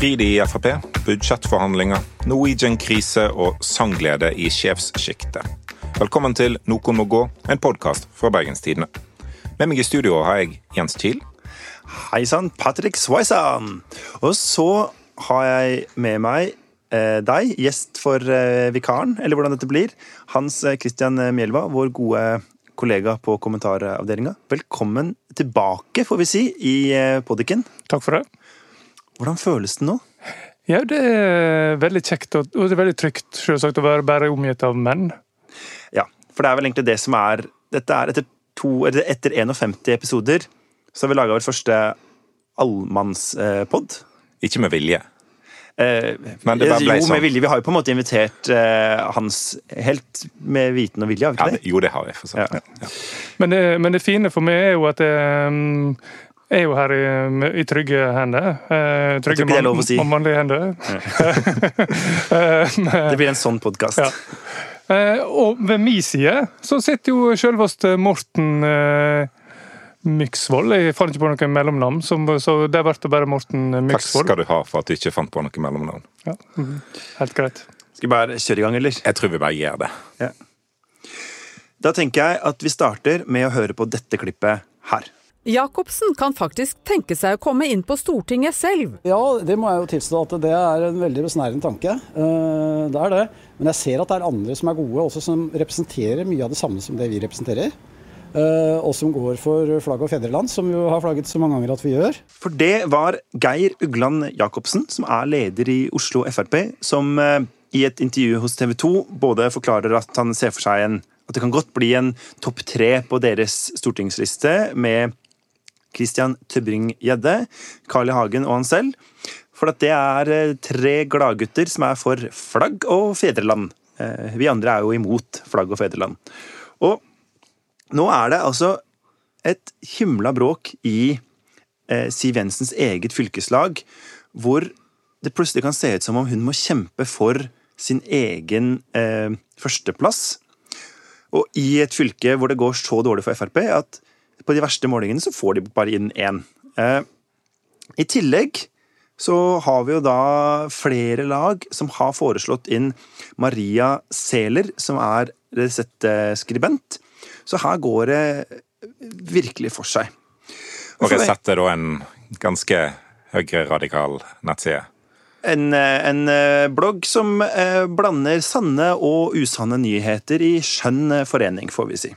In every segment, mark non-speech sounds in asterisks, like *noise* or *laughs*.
Strid i Frp, budsjettforhandlinger, Norwegian-krise og sangglede i sjefssjiktet. Velkommen til Noen må gå, en podkast fra Bergenstidene. Med meg i studio har jeg Jens Kiel. Hei sann, Patrick Swaisan. Og så har jeg med meg eh, deg, gjest for eh, vikaren, eller hvordan dette blir. Hans eh, Christian Mjelva, vår gode kollega på kommentaravdelinga. Velkommen tilbake, får vi si, i eh, Podiken. Takk for det. Hvordan føles det nå? Ja, det er veldig kjekt og, og det er veldig trygt selvsagt, å være bare omgitt av menn. Ja, for det er vel egentlig det som er Dette er etter, to, etter 51 episoder så har vi laga vår første allmannspod. Ikke med vilje. Eh, Men det bare ble jo, sånn. med vilje. Vi har jo på en måte invitert eh, hans helt med viten og vilje, har vi ikke det, Ja, jo, det har vi. for så. Ja. Ja. Men det, men det fine for meg er jo at jeg mm, er jo her i, i trygge hender. Eh, trygge tror ikke det er lov å si. mannlige hender. *laughs* Eh, *laughs* Det blir en sånn podkast. Ja. Eh, og ved min side så sitter jo selveste Morten eh, Myksvold. Jeg fant ikke på noe mellomnavn, så det ble bare Morten Takk skal du ha for at du ikke fant på noe mellomnavn. Ja, mhm. helt greit. Skal vi bare kjøre i gang, eller? Jeg tror vi bare gjør det. Da tenker jeg at vi starter med å høre på dette klippet her. Jacobsen kan faktisk tenke seg å komme inn på Stortinget selv. Ja, det må jeg jo tilstå at det er en veldig besnærende tanke. Eh, Det er det. Men jeg ser at det er andre som er gode, også som representerer mye av det samme som det vi representerer. Eh, Og som går for flagg og fedreland, som vi jo har flagget så mange ganger at vi gjør. For det var Geir Ugland Jacobsen, som er leder i Oslo Frp, som eh, i et intervju hos TV 2 både forklarer at han ser for seg en at det kan godt bli en topp tre på deres stortingsliste med Christian Tybring-Gjedde, Carl I. Hagen og han selv. For at det er eh, tre gladgutter som er for flagg og fedreland. Eh, Vi andre er jo imot flagg og fedreland. Og nå er det altså et himla bråk i eh, Siv Jensens eget fylkeslag, hvor det plutselig kan se ut som om hun må kjempe for sin egen eh, førsteplass. Og i et fylke hvor det går så dårlig for Frp at på de verste målingene så får de bare inn én. Eh, I tillegg så har vi jo da flere lag som har foreslått inn Maria Sæler, som er reseptskribent. Så her går det virkelig for seg. Og Resett er da en ganske høyreradikal nettside. En, eh, en eh, blogg som blander sanne og usanne nyheter i skjønn forening, får vi si.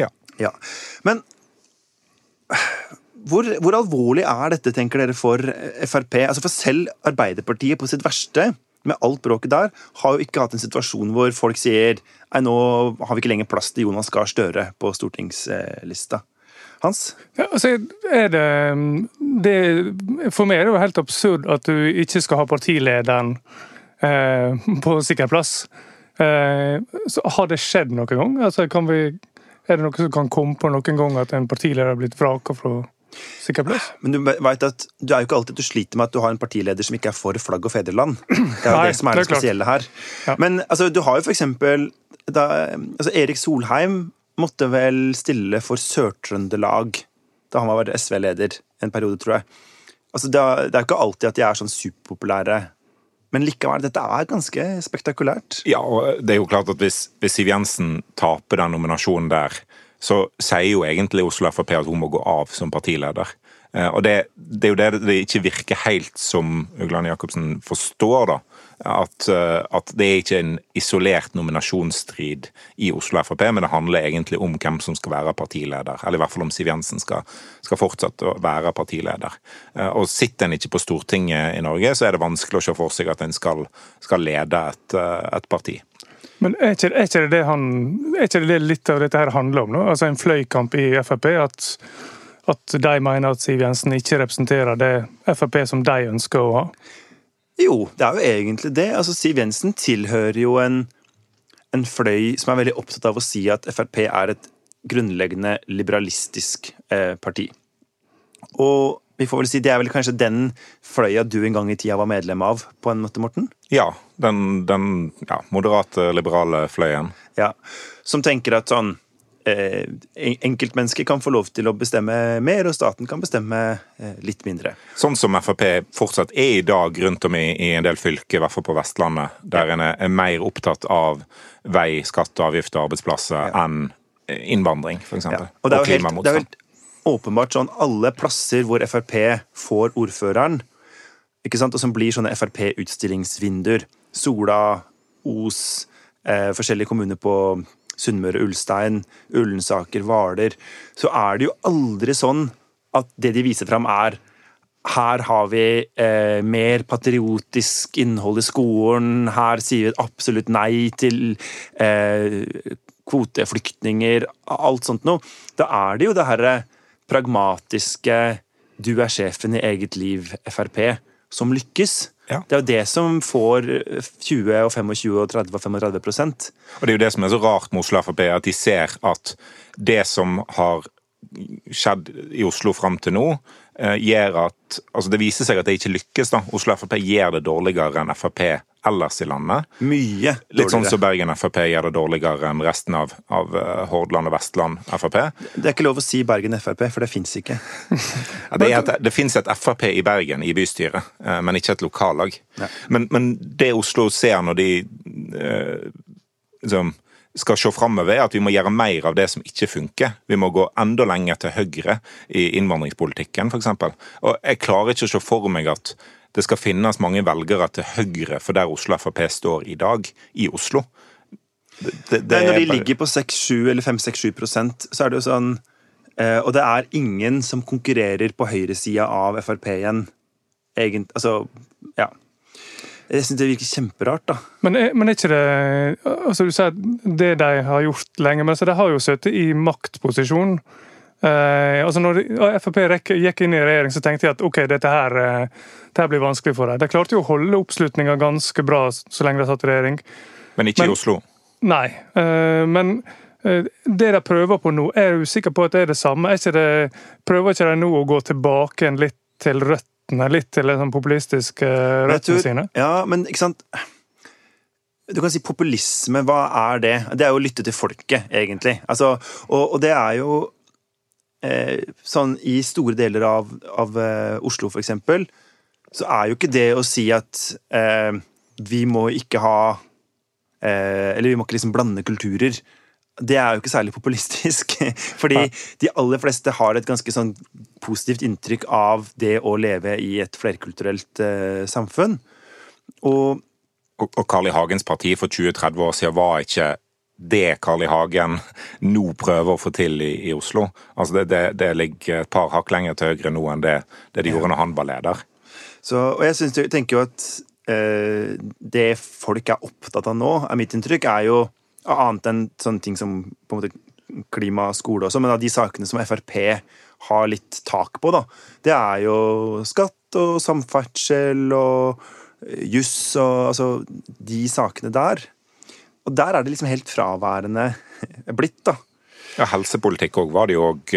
Ja. Ja. Men hvor, hvor alvorlig er dette, tenker dere, for Frp? Altså For selv Arbeiderpartiet på sitt verste, med alt bråket der, har jo ikke hatt en situasjon hvor folk sier Nei, nå har vi ikke lenger plass til Jonas Gahr Støre på stortingslista. Hans? Ja, altså, er det, det For meg er det jo helt absurd at du ikke skal ha partilederen eh, på sikker plass. Eh, har det skjedd noen gang? Altså, kan vi, er det noe som kan komme på noen gang at en partileder har blitt vraka fra sikker plass? Men du vet at du er jo ikke alltid du sliter med at du har en partileder som ikke er for flagg og fedreland. Det er jo Nei, det som er det, er spesielle her. Ja. Men altså, du har jo for eksempel da, altså, Erik Solheim måtte vel stille for Sør-Trøndelag da han var SV-leder en periode, tror jeg. Altså, det er jo ikke alltid at de er sånn superpopulære. Men likevel, dette er ganske spektakulært. Ja, og det er jo klart at hvis, hvis Siv Jensen taper den nominasjonen der, så sier jo egentlig Oslo Frp at hun må gå av som partileder. Eh, Og det, det er jo det det ikke virker helt som Ugland Jacobsen forstår, da. At, eh, at det er ikke en isolert nominasjonsstrid i Oslo Frp, men det handler egentlig om hvem som skal være partileder. Eller i hvert fall om Siv Jensen skal, skal fortsatt være partileder. Eh, Og sitter en ikke på Stortinget i Norge, så er det vanskelig å se for seg at en skal, skal lede et, eh, et parti. Men er ikke, er ikke, det han, er ikke det litt av dette her handler om? nå? Altså En fløykamp i Frp? At, at de mener at Siv Jensen ikke representerer det Frp som de ønsker å ha? Jo, det er jo egentlig det. Altså, Siv Jensen tilhører jo en, en fløy som er veldig opptatt av å si at Frp er et grunnleggende liberalistisk eh, parti. Og vi får vel si det er vel kanskje den fløya du en gang i tida var medlem av, på en måte, Morten? Ja, den, den ja, moderate, liberale fløyen. Ja. Som tenker at sånn eh, enkeltmennesket kan få lov til å bestemme mer, og staten kan bestemme eh, litt mindre. Sånn som Frp fortsatt er i dag rundt om i, i en del fylker, i hvert fall på Vestlandet, der en er, er mer opptatt av vei, skatt, avgifter, arbeidsplasser enn innvandring, f.eks. Ja. Og det er, jo helt, det er helt åpenbart sånn alle plasser hvor Frp får ordføreren, ikke sant, og som blir sånne Frp-utstillingsvinduer. Sola, Os, eh, forskjellige kommuner på Sunnmøre, Ulstein, Ullensaker, Hvaler. Så er det jo aldri sånn at det de viser fram, er her har vi eh, mer patriotisk innhold i skolen. Her sier vi absolutt nei til eh, kvoteflyktninger. Alt sånt noe. Da er det jo det herre pragmatiske du er sjefen i eget liv, Frp, som lykkes. Ja. Det er jo det som får 20, og 25, og 30 og 35 prosent. Og det er jo det som er så rart med Oslo Frp, at de ser at det som har skjedd i Oslo fram til nå, eh, gjør at Altså, det viser seg at det ikke lykkes, da. Oslo Frp gjør det dårligere enn Frp ellers i landet. Mye Litt sånn dårligere. som Bergen Frp gjør det dårligere enn resten av, av eh, Hordaland og Vestland Frp. Det er ikke lov å si Bergen Frp, for det fins ikke. Ja, det, et, det finnes et Frp i Bergen i bystyret, eh, men ikke et lokallag. Men, men det Oslo ser når de eh, liksom, skal se framover, er at vi må gjøre mer av det som ikke funker. Vi må gå enda lenger til høyre i innvandringspolitikken, f.eks. Og jeg klarer ikke å se for meg at det skal finnes mange velgere til høyre for der Oslo Frp står i dag, i Oslo. Det, det, det Nei, når de bare- ligger på 6-7 eller 5-6-7 prosent, så er det jo sånn eh, Og det er ingen som konkurrerer på høyresida av Frp igjen. Egent, altså, ja. Jeg syns det virker kjemperart, da. Men er, men er ikke det altså Du sier det de har gjort lenge, men altså, de har jo sittet i maktposisjon. Eh, altså når de, Frp gikk inn i regjering, så tenkte jeg at ok, dette her, eh, dette her blir vanskelig for dem. De klarte jo å holde oppslutninga ganske bra så lenge de satt i regjering. Men ikke Men- i Oslo. Nei, eh, men eh, det de prøver på nå, er jeg usikker på at det er det samme. Er ikke det, prøver ikke de nå å gå tilbake litt til røttene? Litt til de sånn populistiske røttene tror- sine? Ja, men ikke sant Du kan si populisme, hva er det? Det er jo å lytte til folket, egentlig. Altså, og, og det er jo eh, sånn i store deler av, av eh, Oslo, for eksempel, så er jo ikke det å si at eh, vi må ikke ha eh, Eller vi må ikke liksom blande kulturer. Det er jo ikke særlig populistisk. *laughs* Fordi de aller fleste har et ganske sånn positivt inntrykk av det å leve i et flerkulturelt uh, samfunn. Og Og og Carl I. Hagens parti for 20-30 år siden var ikke det Carl I. Hagen nå prøver å få til i, i Oslo. Altså det, det, det ligger et par hakk lenger til høyre nå enn det, det de gjorde når han var leder. Så, og jeg synes, jeg tenker jo at eh, det folk er opptatt av nå, er mitt inntrykk, er jo annet enn sånne ting som på en måte klima, skole også, men av de sakene som Frp har litt tak på, da, det er jo skatt og samferdsel og eh, juss og altså de sakene der. Og der er det liksom helt fraværende *laughs* blitt, da. Ja, Helsepolitikk òg var det jo òg.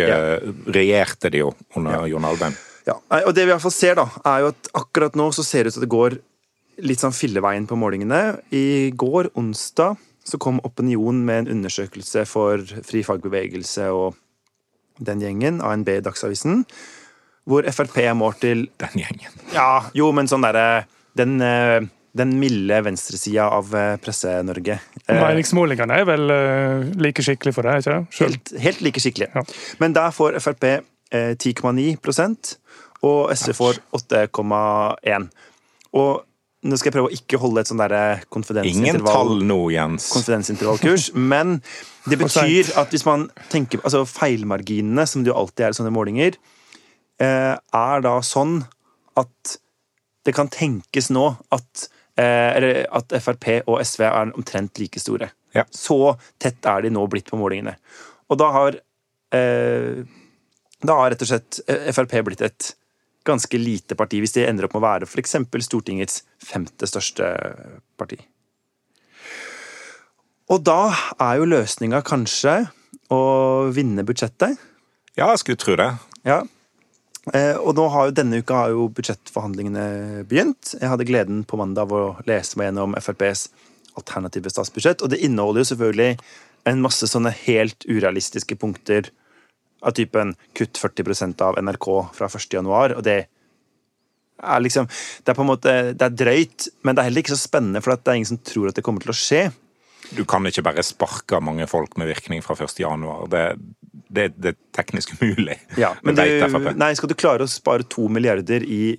Regjerte de jo under Jon Alvheim. Ja, og det vi i hvert fall ser, da, er jo at akkurat nå så ser det ut til at det går litt sånn filleveien på målingene. I går, onsdag, så kom Opinion med en undersøkelse for Fri fagbevegelse og den gjengen, ANB Dagsavisen, hvor Frp er målt til Den gjengen. Ja, jo, men sånn derre den, eh, den milde venstresida av eh, Presse-Norge. Eh, Meningsmålingene er vel like skikkelig for deg, ikke det? Helt, helt like skikkelig. Ja. Men der får Frp eh, 10,9% og SV får 8,1. Og nå skal jeg prøve å ikke holde et sånn Jens. konfidensintervallkurs, *laughs* men det betyr at hvis man tenker Altså feilmarginene, som det jo alltid er i sånne målinger, eh, er da sånn at det kan tenkes nå at eh, at Frp og SV er omtrent like store. Ja. Så tett er de nå blitt på målingene. Og da har eh, Da har rett og slett eh, Frp blitt et ganske lite parti, hvis de ender opp med å være f.eks. Stortingets femte største parti. Og da er jo løsninga kanskje å vinne budsjettet. Ja, jeg skulle tro det. Ja. Eh, og nå har jo denne uka har jo budsjettforhandlingene begynt. Jeg hadde gleden på mandag av å lese meg gjennom FrPs alternative statsbudsjett, og det inneholder jo selvfølgelig en masse sånne helt urealistiske punkter av typen kutt 40% av NRK fra 1. januar, og det er liksom Det er på en måte, det er drøyt, men det er heller ikke så spennende, for det er ingen som tror at det kommer til å skje. Du kan ikke bare sparke mange folk med virkning fra 1. januar. Det, det, det er teknisk umulig. Ja, men Det vet FrP. nei, skal du klare å spare to milliarder i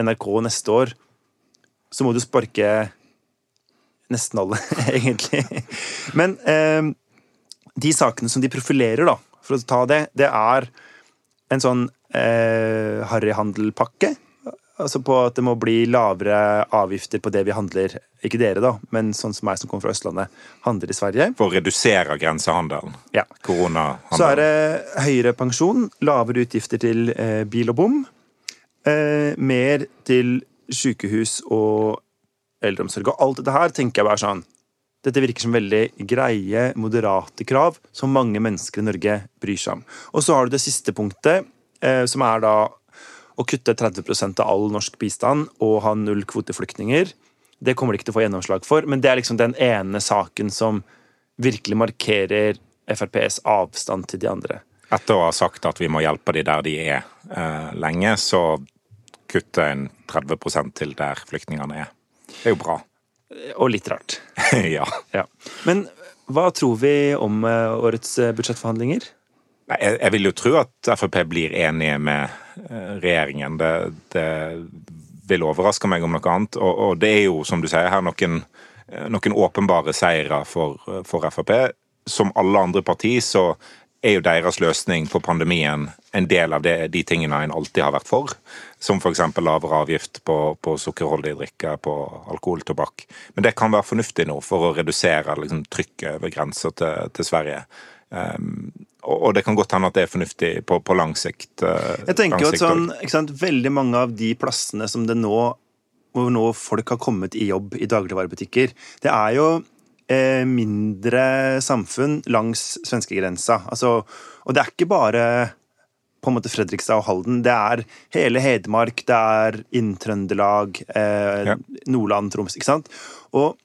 NRK neste år, så må du sparke nesten alle, *laughs* egentlig. Men eh, de sakene som de profilerer, da, for å ta det, det er en sånn eh, harryhandelpakke. Altså på at det må bli lavere avgifter på det vi handler, ikke dere da, men sånn som meg som kommer fra Østlandet, handler i Sverige. For å redusere grensehandelen. Ja. Koronahandelen. Så er det høyere pensjon, lavere utgifter til eh, bil og bom, eh, mer til sykehus og eldreomsorg. Og alt dette her tenker jeg bare sånn Dette virker som veldig greie, moderate krav som mange mennesker i Norge bryr seg om. Og så har du det siste punktet, eh, som er da å kutte 30% av all norsk bistand og ha null kvoteflyktninger. Det kommer de ikke til å få gjennomslag for, men det er liksom den ene saken som virkelig markerer FrPs avstand til de andre. Etter å ha sagt at vi må hjelpe de der de er eh, lenge, så kutte en 30 til der flyktningene er. Det er jo bra. Og litt rart. *laughs* ja. Ja. Men hva tror vi om eh, årets eh, budsjettforhandlinger? Jeg, jeg vil jo tro at Frp blir enige med eh, regjeringen. Det, det vil overraske meg om noe annet. Og, og det er jo, som du sier, her noen, noen åpenbare seire for, for Frp. Som alle andre partier så er jo deres løsning på pandemien en del av det, de tingene en alltid har vært for. Som f.eks. lavere avgift på, på sukkerholdige drikker, på alkohol, tobakk. Men det kan være fornuftig nå for å redusere liksom, trykket over grensa til, til Sverige. Um, og, det kan godt hende at det er fornuftig på, på lang sikt. Uh, Jeg tenker jo at sånn, sant, Veldig mange av de plassene som det nå hvor nå folk har kommet i jobb i dagligvarebutikker, det er jo eh, mindre samfunn langs svenskegrensa. Altså, og det er ikke bare på en måte Fredrikstad og Halden. Det er hele Hedmark, det er Inn-Trøndelag, eh, Ja. Nordland, Troms. Ikke sant? Og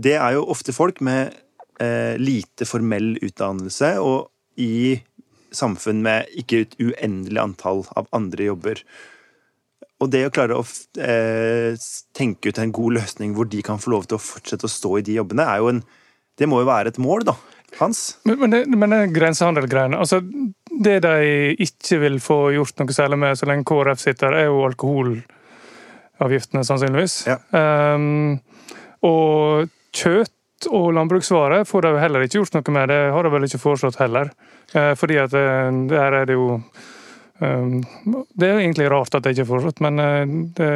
det er jo ofte folk med eh, lite formell utdannelse og i samfunn med ikke et uendelig antall av andre jobber. Og det å klare å eh, tenke ut en god løsning hvor de kan få lov til å fortsette å stå i de jobbene, er jo en Det må jo være et mål, da. Hans? Men, men, men grensehandelgreiene altså, Det de ikke vil få gjort noe særlig med så lenge KrF sitter, er jo alkoholavgiftene, sannsynligvis. Ja. Um, og kjøtt og landbruksvarer får de heller ikke gjort noe med. Det har de vel ikke foreslått heller. Uh, fordi at det der er det jo ehm, Det er egentlig rart at det ikke er foreslått, men eh, det,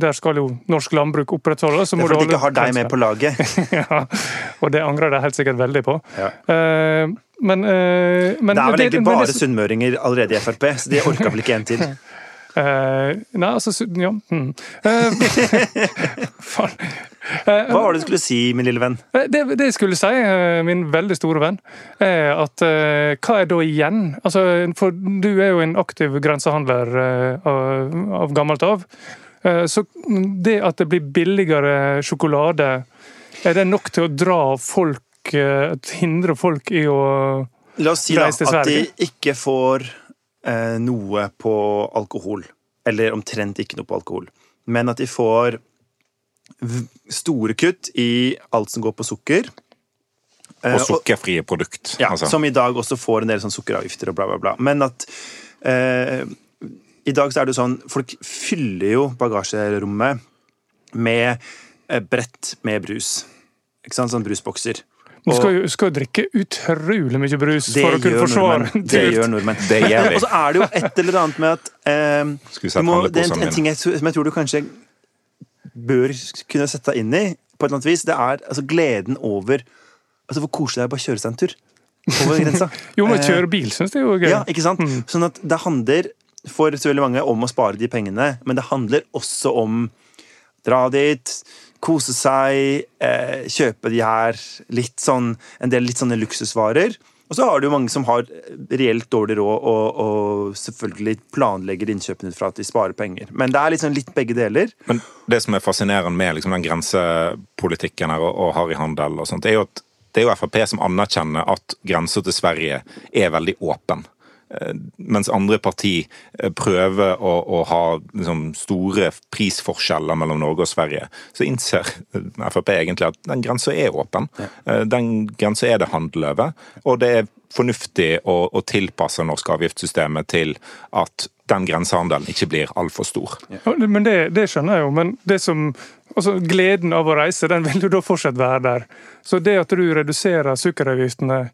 der skal jo norsk landbruk opprettholdes. så Det er fordi de ikke har deg med på laget. *laughs* ja, og det angrer de helt sikkert veldig på. Ja. Men, eh, men Det er vel egentlig bare det- sunnmøringer allerede i Frp, så de orka vel ikke en til. Uh, *laughs* nei, altså Ja. *laughs* Hmm. Uh. Eh, Hva var det du skulle si, min lille venn? Eh, Det, det jeg skulle si, min veldig store venn, er at hva er da igjen? Altså, for du er jo en aktiv grensehandler eh, av, av gammelt av. Så det at det blir billigere sjokolade, er det nok til å dra folk eh, Hindre folk i å La oss si da at de ikke får eh, noe på alkohol. Eller omtrent ikke noe på alkohol. Men at de får store kutt i alt som går på sukker. Eh, Og sukkerfrie produkt. Ja, altså. Som i dag også får en del sånn sukkeravgifter og bla, bla, bla. Men at eh, I dag så er det jo sånn Folk fyller jo bagasjerommet med eh, brett med brus. Ikke sant? Sånn brusbokser. Du skal jo skal drikke utrolig mye brus for å kunne forsvare nordmenn. en Det gjør nordmenn. Det gjør vi. Og så er det jo et eller annet med at eh, du må, det er en, en ting jeg, som jeg tror du kanskje bør kunne sette deg inn i, på et eller annet vis, det er altså, gleden over altså, Hvor koselig det er å bare kjøre seg en tur over *laughs* grensa. Jo, men Eh, kjøre bil syns jeg er gøy. Ja, ikke sant? Sånn at det handler for så veldig mange om å spare de pengene, men det handler også om dra dit, kose seg, eh, kjøpe de her litt sånn En del litt sånne luksusvarer. Og så har du jo mange som har reelt dårlig råd og, og selvfølgelig planlegger innkjøpene ut fra at de sparer penger. Men det er liksom litt begge deler. Men det som er fascinerende med liksom, den grensepolitikken her og, og harryhandel og sånt, er jo at det er jo Frp som anerkjenner at grensa til Sverige er veldig åpen. Eh, mens andre parti eh, prøver å, å ha liksom, store prisforskjeller mellom Norge og Sverige, så innser *laughs* Frp egentlig at den grensa er åpen. Ja. Den grensa er det handel over. Og det er fornuftig å, å tilpasse norsk avgiftssystemet til at den grensehandelen ikke blir altfor stor. Ja. Men det, det, skjønner jeg jo. Men det som, altså gleden av å reise, den vil jo da fortsatt være der. Så det at du reduserer sukkeravgiftene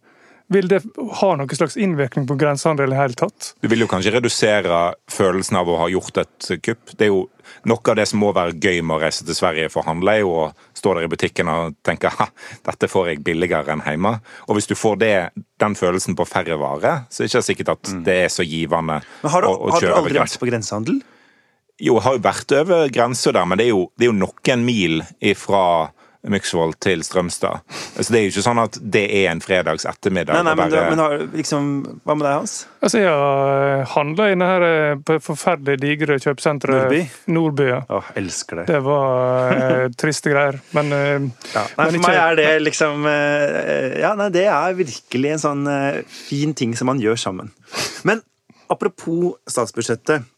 vil det ha noen slags innvirkning på grensehandelen i hele tatt? Du vil jo kanskje redusere følelsen av å ha gjort et kupp. Det er jo Noe av det som må være gøy med å reise til Sverige for å handle, er jo å stå der i butikken og tenke ha, dette får jeg billigere enn hjemme. Og hvis du får det, den følelsen på færre varer, så er det ikke sikkert at det er så givende Men har du, å, å kjøre Har du aldri vært på grensehandel? Jo, jeg har jo vært over grensa der, men det er jo, det er jo noen mil ifra Myksvold til Strømstad. Så Det er jo ikke sånn at det er en fredags ettermiddag. Nei, nei, men, bare... men har, liksom, Hva med deg, Hans? Altså, Jeg har handla inne her eh, på et forferdelig digre kjøpesenteret Nordby. Nordby ja. Åh, elsker det. Det var eh, *laughs* triste greier, men, eh, ja. nei, For meg er det liksom eh, Ja, nei, det er virkelig en sånn eh, fin ting som man gjør sammen. Men apropos statsbudsjettet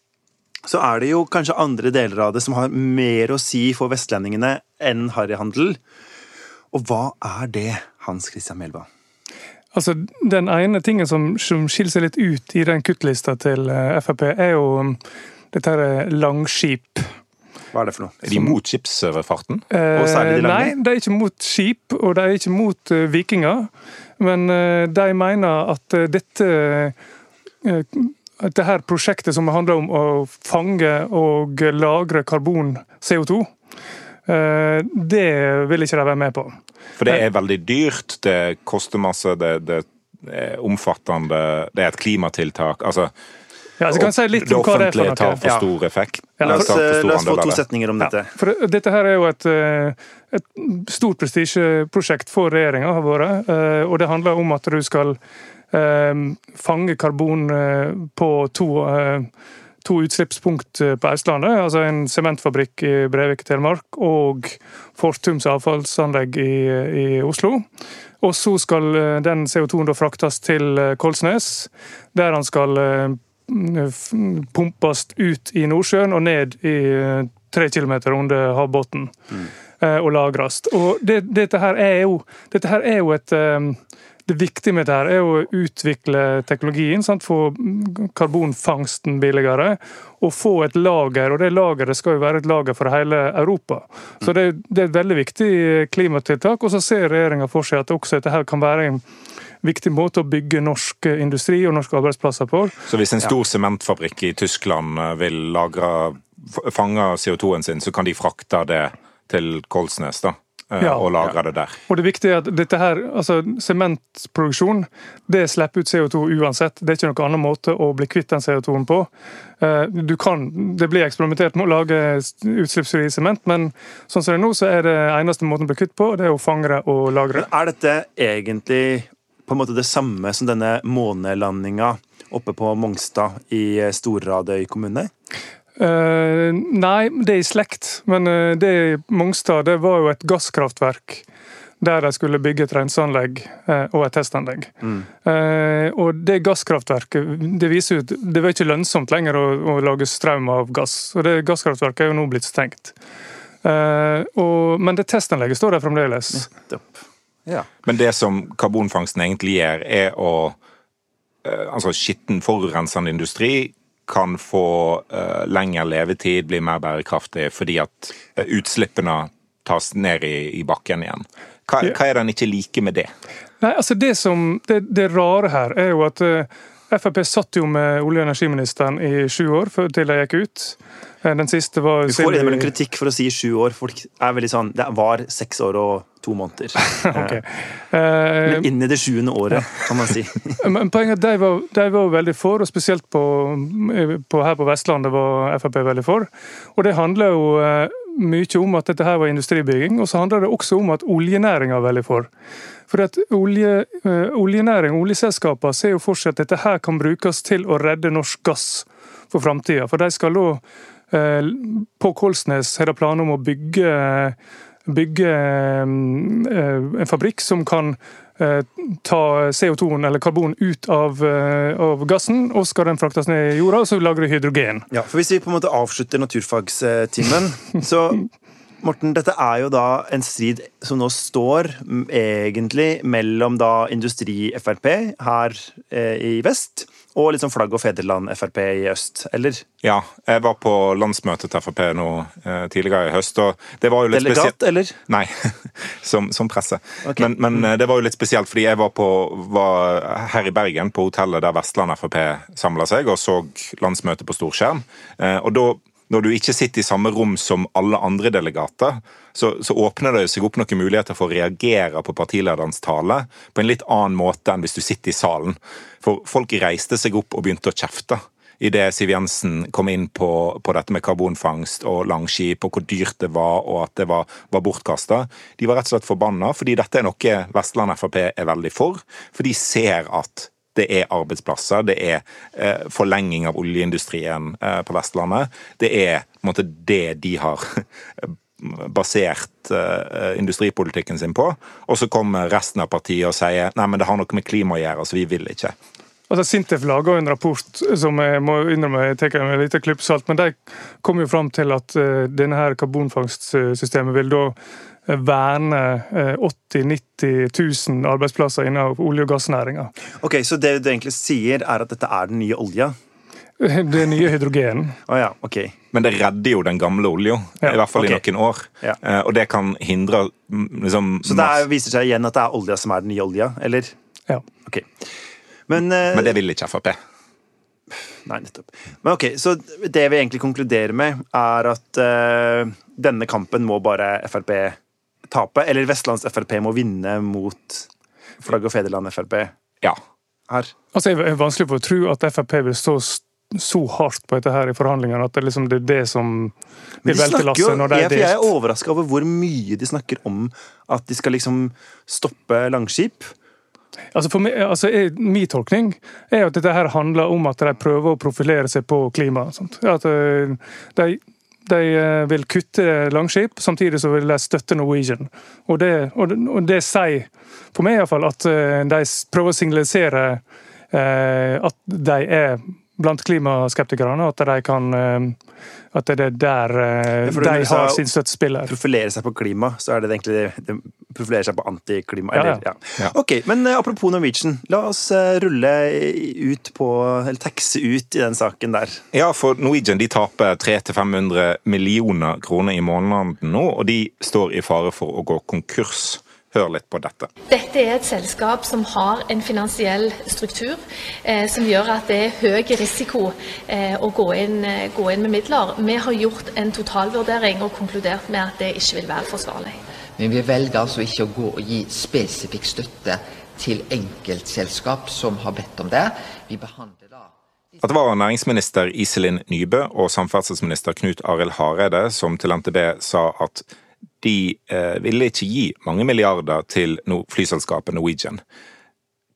så er det jo kanskje andre deler av det som har mer å si for vestlendingene enn harryhandel. Og hva er det, Hans Christian Melba? Altså, Den ene tingen som, som skiller seg litt ut i den kuttlista til eh, Frp, er jo um, dette her langskip. Hva er det for noe? Er de mot skipsfarten? Eh, nei, de er ikke mot skip, og de er ikke mot uh, vikinger. Men uh, de mener at uh, dette dette prosjektet som handler om å fange og lagre karbon, CO2, eh, det vil ikke de være med på. For det er veldig dyrt, det koster masse, det, det er omfattende, det er et klimatiltak. altså ja, så kan jeg si litt om hva det er offentlige tar for stor effekt. Ja, la, oss, la oss få to setninger om dette. Ja, for dette her er jo et, eh, et stort prestisjeprosjekt for regjeringa, har vært. Eh, og det handler om at du skal fange karbon eh, på to, eh, to utslippspunkt eh, på Østlandet. Altså en sementfabrikk i Brevik Telemark og Fortums avfallsanlegg i, i Oslo. Og så skal den CO2-en fraktes til Kolsnes, der han skal pumpes ut i Nordsjøen og ned i tre kilometer under havbunnen. Mm. Og lagres. Og det, dette, her er jo, dette her er jo et det viktige med dette er å utvikle teknologien, sant? få karbonfangsten billigere, og få et lager. og Det lageret skal jo være et lager for hele Europa. Så Det, det er et veldig viktig klimatiltak. og Så ser regjeringa for seg at også dette her kan være en viktig måte å bygge norsk industri og norske arbeidsplasser på. Så hvis en stor sementfabrikk i Tyskland vil lagre, fange CO2-en sin, så kan de frakte det til Kolsnes? da? Eh, ja, og lagre det der. Og det viktige er at dette her, altså Sementproduksjon det slipper ut CO2 uansett. Det er ikke noen annen måte å bli kvitt den CO2-en på. Eh, du kan, Det blir eksperimentert med å lage utslippsfri sement, men sånn som det er nå, så er det eneste måten å bli kvitt på, det er å fange det og lagre det. Er dette egentlig på en måte det samme som denne månelandinga oppe på Mongstad i Storradøy kommune? Uh, nei, det er i slekt. Men uh, det Mongstad det var jo et gasskraftverk der de skulle bygge et renseanlegg uh, og et testanlegg. Mm. og det gasskraftverket det viser ut, det var ikke lønnsomt lenger å, å lage strøm av gass. Og det gasskraftverket er jo nå blitt stengt. Og, men det testanlegget står der fremdeles. Ja. Men det som karbonfangsten egentlig gjør, er å Altså skitten, forurensende industri kan få uh, lengre levetid, bli mer bærekraftig fordi at uh, utslippene tas ned i, i bakken igjen. Hva, hva, er det en ikke liker med det? Nei, altså Det som, det, det rare her er jo at uh, Frp satt jo med olje- og energiministeren i sju år før til de gikk ut. Den siste var Du får innimellom kritikk for å si sju år. Folk er veldig sånn Det var seks år og to måneder. *laughs* okay. Men eh, inn i det sjuende året, kan man si. *laughs* Men poenget de var, de var veldig for, og spesielt på, på, her på Vestlandet var Frp veldig for. Og det handler jo eh, mye om at dette her var industribygging, og så handler det også om at oljenæringa er veldig for. For at olje, eh, Oljenæring oljeselskapene ser jo fortsatt at dette her kan brukes til å redde norsk gass for framtida. For de skal da på Kolsnes har de planer om å bygge bygge en fabrikk som kan ta CO2-en eller karbon ut av, av, gassen, og skal den fraktes ned i jorda, og så lager du hydrogen. Ja, for Hvis vi på en måte avslutter naturfagstimen, *laughs* så Morten, dette er jo da en strid som nå står egentlig mellom da Industri-Frp her eh, i vest og liksom Flagg og fedreland-Frp i øst, eller? Ja, jeg var på landsmøtet til Frp nå eh, tidligere i høst. og det var jo litt spesielt Delegat, eller? Nei, *laughs* som, som presse. Okay. Men, men eh, det var jo litt spesielt, fordi jeg var, på, var her i Bergen, på hotellet der Vestland Frp samla seg, og så landsmøtet på storskjerm. Eh, og da når du ikke sitter i samme rom som alle andre delegater, så, så, åpner det seg opp noen muligheter for å reagere på partilederens tale på en litt annen måte enn hvis du sitter i salen. For folk reiste seg opp og begynte å kjefte idet Siv Jensen kom inn på, på, dette med karbonfangst og Langskip, og hvor dyrt det var, og at det var, var bortkasta. De var rett og slett forbanna, fordi dette er noe Vestland Frp er veldig for. For de ser at det er arbeidsplasser, det er eh, forlenging av oljeindustrien eh, på Vestlandet. Det er måte, det de har basert eh, industripolitikken sin på. Og så kommer resten av partiet og sier nei, men det har noe med klima å gjøre, så vi vil ikke. Altså, Sintef laga en rapport som jeg må innrømme jeg tar med litt klipp salt, men de kom jo fram til at denne her karbonfangstsystemet vil da verne 80 000-90 000 arbeidsplasser innen olje- og gassnæringa. Ok, Så det du egentlig sier, er at dette er den nye olja? Det nye hydrogen. *laughs* Oh, ja, okay. Men det redder jo den gamle olja, ja, i hvert fall okay. i noen år. Ja. Uh, og det kan hindre liksom, Så det er, viser seg igjen at det er olja som er den nye olja, eller? Ja. Ok. Men, uh, Men det vil ikke Frp. Nei, nettopp. Men ok, Så det vi egentlig konkluderer med, er at uh, denne kampen må bare Frp tape? Eller Vestlands Frp må vinne mot Flagg og fedreland Frp? Ja. Her. Altså, Det er vanskelig for å tro at Frp vil stå så hardt på dette her i forhandlingene at det, liksom, det er det som vil velte lasset når det er delt. Jeg er overraska over hvor mye de snakker om at de skal liksom stoppe Langskip. Altså for meg, altså Min tolkning er at dette her handler om at de prøver å profilere seg på klima. At de, de, vil kutte Langskip, samtidig så vil de støtte Norwegian. Og det, og det, og det sier for meg iallfall at de prøver å signalisere at de er blant klimaskeptikerne, at de kan at det er der ja, de har sin støttespiller. Profilere seg på klima, så er det egentlig det profilerer seg på antiklima. Ja, ja. ja. Ok, men apropos Norwegian. La oss rulle ut på, eller taxe ut i den saken der. Ja, for Norwegian de taper 300-500 millioner kroner i måneden nå, og de står i fare for å gå konkurs. Hør litt på dette. Dette er et selskap som har en finansiell struktur eh, som gjør at det er høy risiko eh, å gå inn, eh, gå inn, med midler. Vi har gjort en totalvurdering og konkludert med at det ikke vil være forsvarlig. Men vi velger altså ikke å gå og gi spesifikk støtte til enkeltselskap som har bedt om det. Vi behandler da at det var næringsminister Iselin Nybø og samferdselsminister Knut Arild Hareide som til NTB sa at de eh, ville ikke gi mange milliarder til no flyselskapet Norwegian.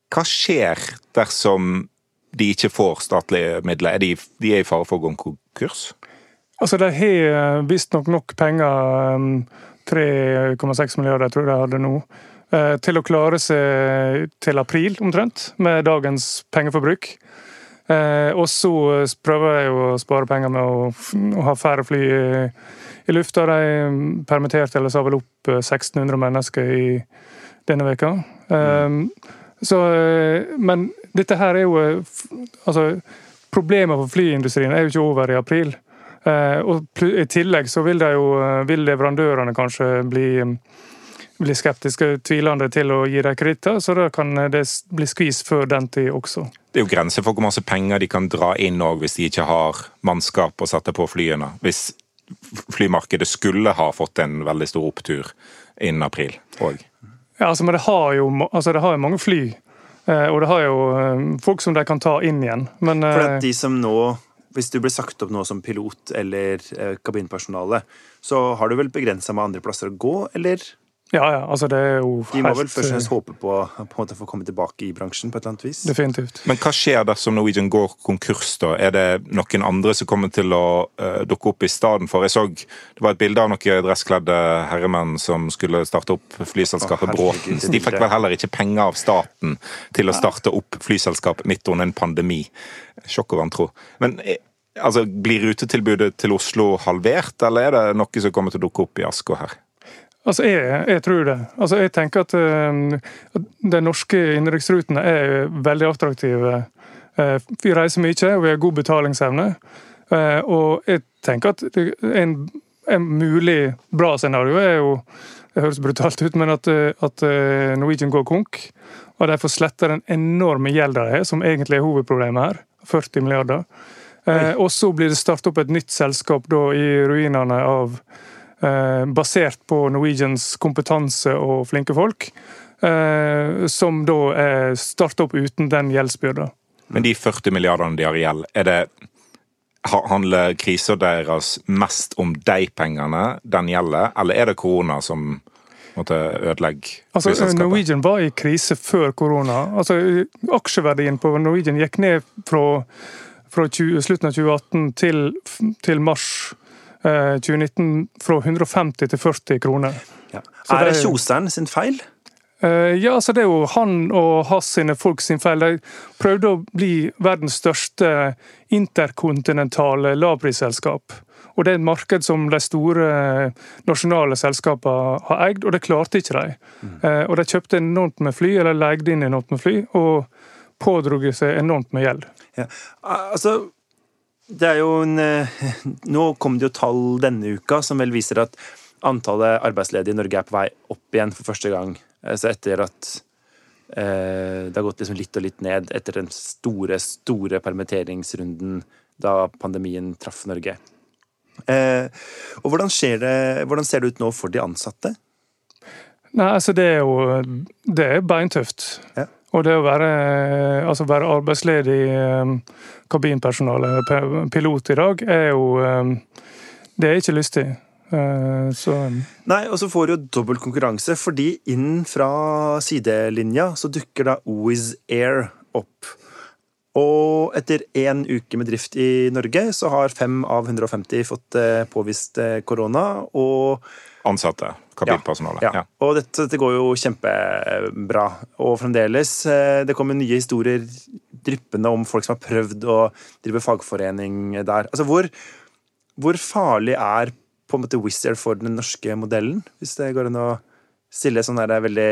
Hva skjer dersom de ikke får statlige midler? Er de, de er i fare for å gå konkurs? Altså, De har visstnok nok penger, 3,6 milliarder jeg tror jeg de hadde nå, til å klare seg til april omtrent, med dagens pengeforbruk. Og så prøver de å spare penger med å ha færre fly i lufta. De permitterte eller sa vel opp 1600 mennesker i denne veka. Mm. Så, men dette her er jo altså, Problemet for flyindustrien er jo ikke over i april. Og I tillegg så vil, jo, vil leverandørene kanskje bli, bli skeptiske tvilende til å gi dem kreditter, så da kan det bli skvis før den tid også. Det er jo grenser for hvor masse penger de kan dra inn hvis de ikke har mannskap å sette på flyene. Hvis flymarkedet skulle ha fått en veldig stor opptur innen april òg. Ja, altså, men det har jo altså, det har mange fly. Og det har jo folk som de kan ta inn igjen. Men, For at de som nå hvis du blir sagt opp nå som pilot eller kabinpersonale, så har du vel begrensa med andre plasser å gå, eller? Ja, ja, altså det er jo De må vel først og fremst eh, håpe på, på en måte å få komme tilbake i bransjen på et eller annet vis. Definitivt. Men hva skjer dersom Norwegian går konkurs, da? Er det noen andre som kommer til å uh, dukke opp i stedet for? Jeg så det var et bilde av noen dresskledde herremenn som skulle starte opp flyselskapet Bråten. De fikk vel heller ikke penger av staten til å starte opp flyselskap midt under en pandemi. Sjokk og vantro. Men eh, altså, blir rutetilbudet til Oslo halvert, eller er det noe som kommer til å dukke opp i Asko her? Altså, jeg, jeg tror det. Altså, jeg tenker at, uh, de norske innenriksrutene er veldig attraktive. Uh, vi reiser mye, og vi har god betalingsevne. Uh, og jeg tenker at en, en mulig bra scenario er jo Det høres brutalt ut, men at, at Norwegian går konk. Og de får sletta den enorme gjelda de har, som egentlig er hovedproblemet her. 40 milliarder. Og så blir det startet opp et nytt selskap da i ruinene av basert på Norwegians kompetanse og flinke folk, eh, som da er starta opp uten den gjeldsbyrda. Men de 40 milliardene de har i gjeld, er det Handler krisa deres mest om de pengene den gjelder, eller er det korona som måtte ødelegge Altså. Norwegian var i krise før korona. Altså, Aksjeverdien på Norwegian gikk ned fra, fra 20, slutten av 2018 til, til mars eh, 2019 fra 150 til 40 kroner. Ja. Er det det- Kjoseren sin feil? Eh, Ja, altså Det er jo han og hans sine folk sin feil. De prøvde å bli verdens største interkontinentale lavprisselskap. Og Det er et marked som de store nasjonale selskapene har eid, og det klarte ikke de. Mm. Og De kjøpte enormt med fly, eller leide inn enormt med fly, og pådro seg enormt med gjeld. Ja. Altså, det er jo en eh, *laughs* Nå kom det jo tall denne uka som vel viser at antallet arbeidsledige i Norge er på vei opp igjen for første gang. Så etter at eh, det har gått liksom litt og litt ned etter den store, store permitteringsrunden da pandemien traff Norge. Eh, og hvordan, det, hvordan ser det ut nå for de ansatte? Nei, altså Det er jo det er beintøft. Ja. Og det å være, altså være arbeidsledig eh, kabinpersonale, pilot i dag, er jo eh, Det er ikke lystig. Eh, Så Nei, og så får du jo dobbel konkurranse, fordi inn fra sidelinja så dukker da Wizz Air opp. Og etter én uke med drift i Norge, så har fem av 150 fått eh, påvist eh, korona. Og, Ansatte. Kabinpersonale. ja, Ja. og dette, dette går jo kjempebra. Og fremdeles, eh, det kommer nye historier dryppende om folk som har prøvd å drive fagforening der. Altså, hvor, hvor farlig er på en måte Wizz Air for den norske modellen? Hvis det går an å stille sånn veldig veldig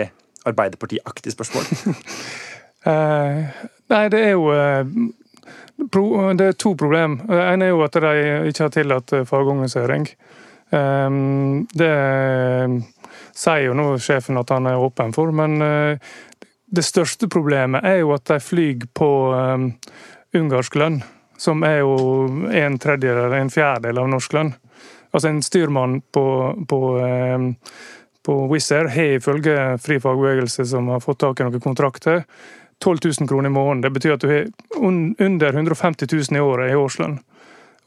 Arbeiderpartiaktig spørsmål. *laughs* *laughs* eh, Nei, det er jo eh, Det er to problem. Det ene er jo at de ikke har tillatt eh, fagorganisering. Eh, Det sier jo nå sjefen at han er åpen for, men eh, det største problemet er jo at de flyr på eh, ungarsk lønn, som er jo en tredjedel eller en fjerdedel av norsk lønn. Altså en styrmann på, på, eh, på Wizz Air har ifølge Fri fagbevegelse, som har fått tak i noen kontrakter, 12 000 kroner i måneden. Det betyr at du har under 150 000 i året i årslønn.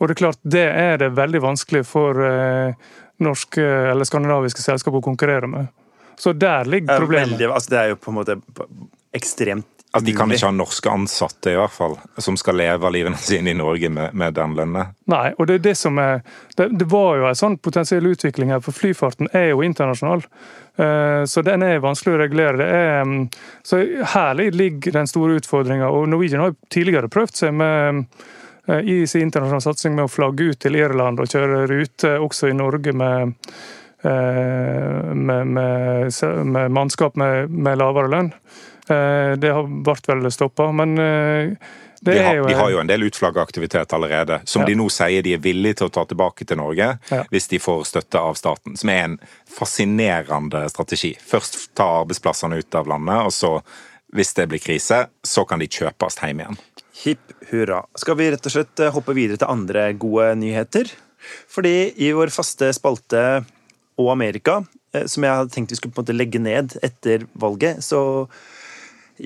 Og det er klart, det er det veldig vanskelig for eh, norske eller skandinaviske selskap å konkurrere med. Så der ligger er problemet. veldig, altså, det er jo på en måte ekstremt Altså, de kan ikke ha norske ansatte, i hvert fall, som skal leve livene sine i Norge med, med den lønna. Nei, og det er det som er Det, det var jo en sånn potensiell utvikling her, for flyfarten er jo internasjonal. Eh, Så den er vanskelig å regulere. Det er, mm, så her ligger den store utfordringa. Og Norwegian har jo tidligere prøvd seg med eh, i sin internasjonale satsing med å flagge ut til Irland og kjøre rute også i Norge med med, med, med mannskap med, med lavere lønn. Eh, Det har vært vel stoppa, men eh, det De er har, jo de har jo en del utflagga aktivitet allerede, som Ja. de nå sier de er villige til å ta tilbake til Norge Ja. hvis de får støtte av staten. Som er en fascinerende strategi. Først ta arbeidsplassene ut av landet, og så, hvis det blir krise, så kan de kjøpes hjem igjen. Hipp hurra. Skal vi rett og slett eh, hoppe videre til andre gode nyheter? Fordi i vår faste spalte og Amerika, eh, som jeg hadde tenkt vi skulle på en måte legge ned etter valget, så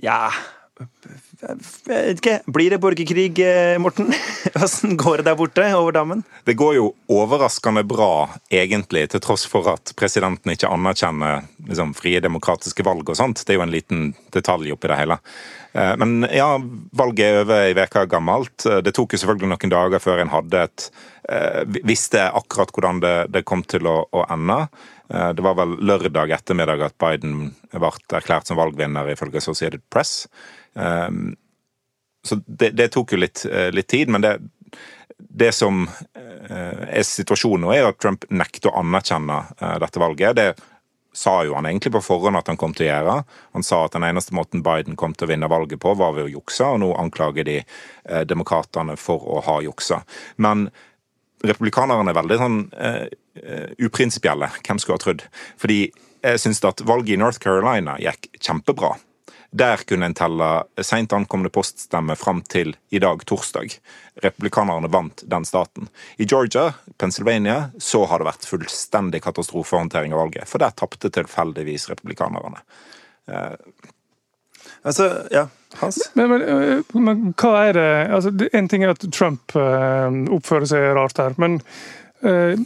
ja Jeg vet ikke, Blir det borgerkrig, eh, Morten? *laughs* Hvordan går det der borte over dammen? Det går jo overraskende bra, egentlig, til tross for at presidenten ikke anerkjenner liksom, frie demokratiske valg og sånt. Det er jo en liten detalj oppi det hele. Eh, men ja, valget er over ei uke gammelt. Eh, det tok jo selvfølgelig noen dager før en hadde et Visste akkurat hvordan det, det kom til å, å ende. Det var vel lørdag ettermiddag at Biden ble erklært som valgvinner, ifølge Associated Press. Så det, det, tok jo litt, litt tid, men det, det som er situasjonen nå, er at Trump nekter å anerkjenne dette valget. Det sa jo han egentlig på forhånd at han kom til å gjøre. Han sa at den eneste måten Biden kom til å vinne valget på, var ved å jukse, og nå anklager de demokratene for å ha juksa. Men republikanerne er veldig sånn uprinsipielle, hvem skulle ha trodd. Fordi jeg syns at valget i North Carolina gikk kjempebra. Der kunne en telle seint ankomne poststemmer fram til i dag, torsdag. Republikanerne vant den staten. I Georgia, Pennsylvania, så har det vært fullstendig katastrofehåndtering av valget. For der tapte tilfeldigvis republikanerne. Eh. Altså, ja, Hans? Men, men, eh, men, hva er det altså, En ting er at Trump uh, oppfører seg rart her, men uh,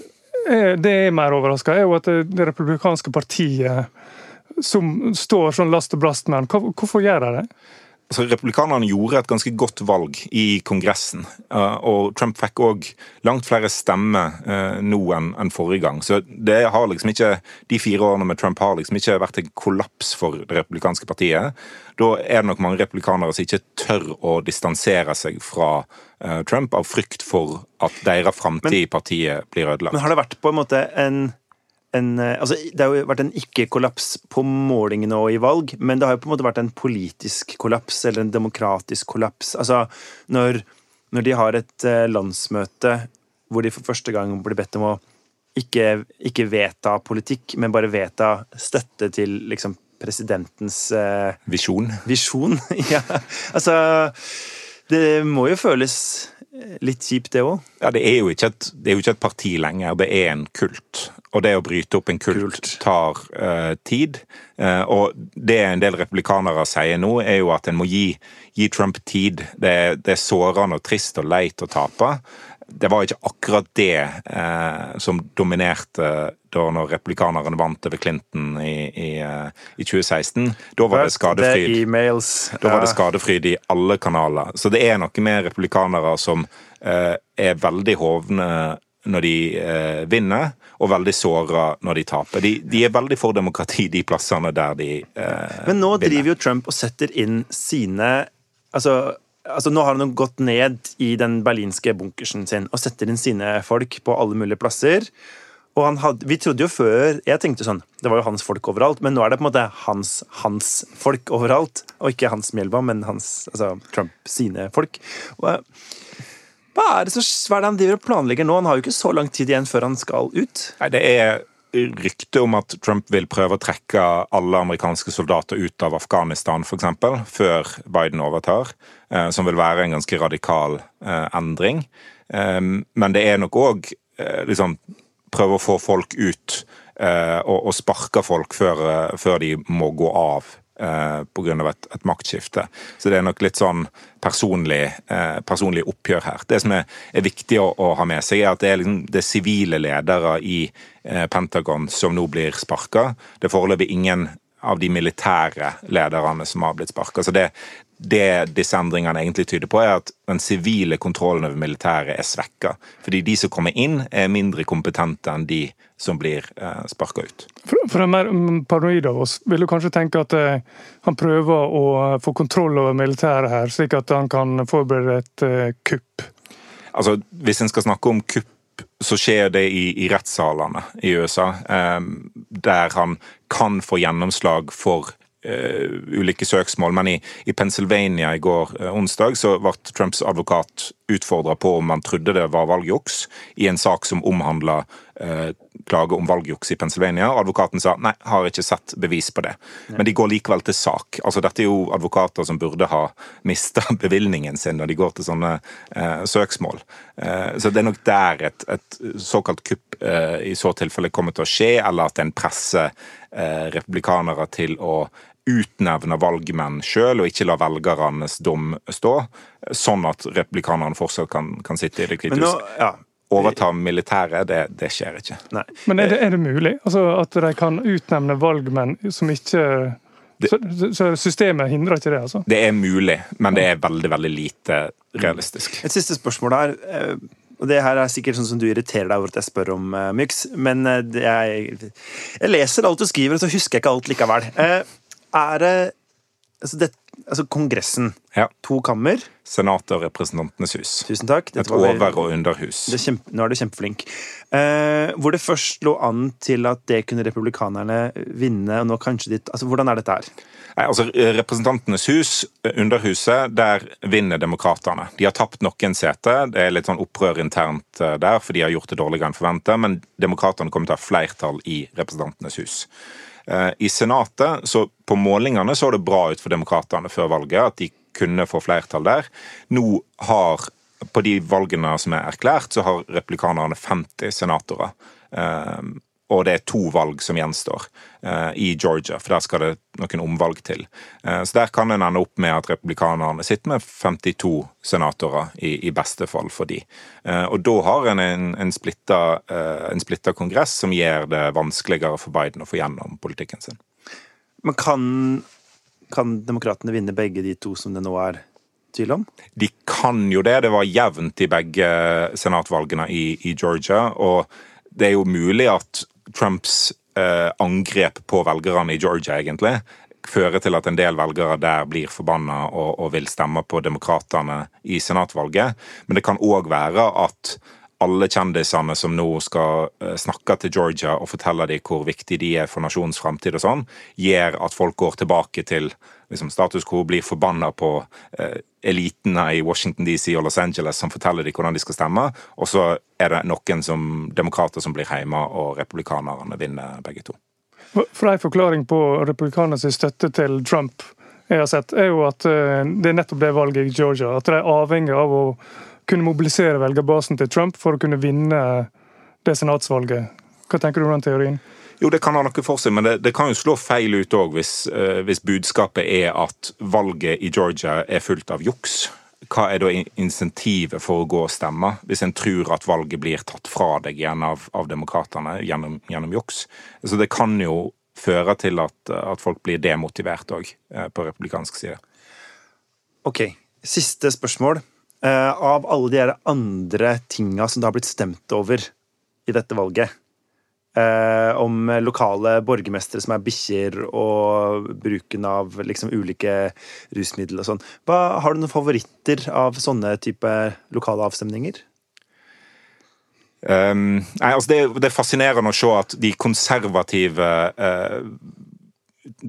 det jeg er mer overraska, er jo at det republikanske partiet som står sånn last og blast med den. Hvorfor gjør de det? Altså, Republikanerne gjorde et ganske godt valg i Kongressen. Eh, og Trump fikk òg langt flere stemmer eh, nå enn forrige gang. Så det har liksom ikke, de fire årene med Trump har liksom ikke vært en kollaps for det republikanske partiet. Da er det nok mange republikanere som ikke tør å distansere seg fra eh, Trump av frykt for at deres framtid i partiet blir ødelagt. Men har det vært på en måte en en, eh, altså, det har jo vært en ikke-kollaps på målingene og i valg, men det har jo på en måte vært en politisk kollaps, eller en demokratisk kollaps. Altså, når, når de har et uh, landsmøte hvor de for første gang blir bedt om å ikke, ikke vedta politikk, men bare vedta støtte til liksom, presidentens eh, Visjon. Visjon, *laughs* ja. Altså Det må jo føles litt kjipt, det òg? Ja, det er, et, det er, jo ikke et, parti lenger, det er en kult. Og det å bryte opp en kult, kult. tar uh, tid. Uh, og det en del republikanere sier nå, er jo at en må gi, gi Trump tid. Det, det, er sårende og trist og leit å tape det var ikke akkurat det eh, som dominerte da når republikanerne vant over Clinton i, i, eh, i 2016. Da var det skadefryd. Da var det skadefryd i alle kanaler. Så det er noe med republikanere som eh, er veldig hovne når de eh, vinner, og veldig såra når de taper. De, de, er veldig for demokrati de plassene der de eh, Men nå vinner. driver jo Trump og setter inn sine altså altså Nå har han gått ned i den berlinske bunkersen sin og setter inn sine folk på alle mulige plasser. Og hadde, Vi trodde jo før Jeg tenkte sånn Det var jo hans folk overalt, men nå er det på en måte hans, hans folk overalt. Og ikke hans Mjelba, men hans, altså Trump sine folk. Og, hva er, det så, det han driver og planlegger nå? Han har jo ikke så lang tid igjen før han skal ut. Nei, det er rykte om at Trump vil prøve å trekke alle amerikanske soldater ut av Afghanistan f.eks. før Biden overtar, eh, som vil være en ganske radikal eh, endring. Eh, men det er nok òg liksom prøve å få folk ut og sparke folk før de må gå av eh, pga. Et, et maktskifte. Så det er nok litt sånn personlig, eh, personlig oppgjør her. Det som er, er viktig å, å, ha med seg, er at det er liksom det sivile ledere i eh, Pentagon som nå blir sparka. Det er foreløpig ingen av de militære lederne som har blitt sparka. Så det, det disse endringene egentlig tyder på, er at den sivile kontrollen over militæret er svekka. Fordi de som kommer inn, er mindre kompetente enn de som blir eh, sparka ut. For, for en mer paranoid av oss vil du kanskje tenke at eh, han prøver å få kontroll over militæret her, slik at han kan forberede et eh, kupp? Altså, Hvis en skal snakke om kupp så skjer det i, i rettssalene i USA, eh, der han kan få gjennomslag for ulike søksmål, men i, i, Pennsylvania i går uh, onsdag så ble Trumps advokat utfordra på om han trodde det var valgjuks, i en sak som omhandla klage om valgjuks i Pennsylvania. og Advokaten sa nei, har ikke sett bevis på det. Men de går likevel til sak. Altså Dette er jo advokater som burde ha mista *laughs* bevilgningen sin når de går til sånne søksmål. så det er nok der et, et såkalt kupp i så tilfelle kommer til å skje, eller at en presser republikanere til å utnevne valgmenn sjøl, og ikke la velgernes dom stå, sånn at republikanerne fortsatt kan, kan sitte i Det hvite huset. hus. ja, Overta militæret, det, det skjer ikke. nei. Men er det, er det mulig? Altså At de kan utnevne valgmenn som ikke så, så systemet hindrer ikke det, altså? Det er mulig, men det er veldig, veldig lite realistisk. Et siste spørsmål her. eh, Og det her er sikkert sånn som du irriterer deg over at jeg spør om, uh, Myx. Men eh, det er, jeg leser alt du skriver, og så husker jeg ikke alt likevel. Uh, er det altså, det, altså Kongressen. Ja. To kammer. Senatet og Representantenes hus. Tusen takk. Et Dette Et over- og underhus. det er kjempe, nå er du kjempeflink. Eh, hvor det først lå an til at det kunne republikanerne vinne, og nå kanskje ditt altså, Hvordan er dette her? Nei, altså Representantenes hus, Underhuset, der vinner demokratene. De har tapt noen seter. Det er litt sånn opprør internt eh, der, for de har gjort det dårligere enn forventa, men demokratene kommer til å ha flertall i Representantenes hus. Eh, I Senatet, så på målingene så det bra ut for demokratene før valget, at de kunne få flertall der. Nå har på de valgene som er erklært, så har replikanerne 50 senatorer. Og det er to valg som gjenstår uh, i Georgia, for der skal det noen omvalg til. Uh, så der kan en ende opp med at republikanerne sitter med 52 senatorer, i, i beste fall for de. Uh, og da har en en, en, splitta, en splitta kongress som gjør det vanskeligere for Biden å få gjennom politikken sin. Men kan, kan demokratene vinne begge de to som det nå er tvil om? De kan jo det. Det var jevnt i begge senatvalgene i, i Georgia. Og det er jo mulig at Trumps eh, angrep på velgerne i Georgia egentlig fører til at en del velgere der blir forbanna og, og vil stemme på demokratene i senatvalget. Men det kan òg være at alle kjendisene som nå skal eh, snakke til Georgia og fortelle dem hvor viktig de er for nasjonens framtid og sånn, gjør at folk går tilbake til liksom, status quo, blir forbanna på eh, elitene i Washington DC og Los Angeles som forteller dem hvordan de skal stemme, og så er det noen som demokrater som blir hjemme, og republikanerne vinner begge to. For en forklaring på republikanernes støtte til Trump jeg har sett, er jo at eh, det er nettopp det valget i Georgia. At de er avhengig av å kunne mobilisere velgerbasen til Trump for å kunne vinne det senatsvalget. Hva tenker du om den teorien? Jo, det kan ha noe for seg, men det, det kan jo slå feil ut òg hvis, eh, hvis budskapet er at valget i Georgia er fullt av juks. Hva er da insentivet for å gå og stemme, hvis en tror at valget blir tatt fra deg igjen av, av demokratene gjennom, gjennom juks? Så det kan jo føre til at, at folk blir demotivert òg, på republikansk side. Ok, siste spørsmål. Eh, av alle de andre tinga som det har blitt stemt over i dette valget, eh, om lokale borgermestere som er bikkjer, og bruken av liksom ulike rusmidler og sånn, har du noen favoritter av sånne type lokale avstemninger? Um, nei, altså det, det er fascinerende å se at de konservative eh,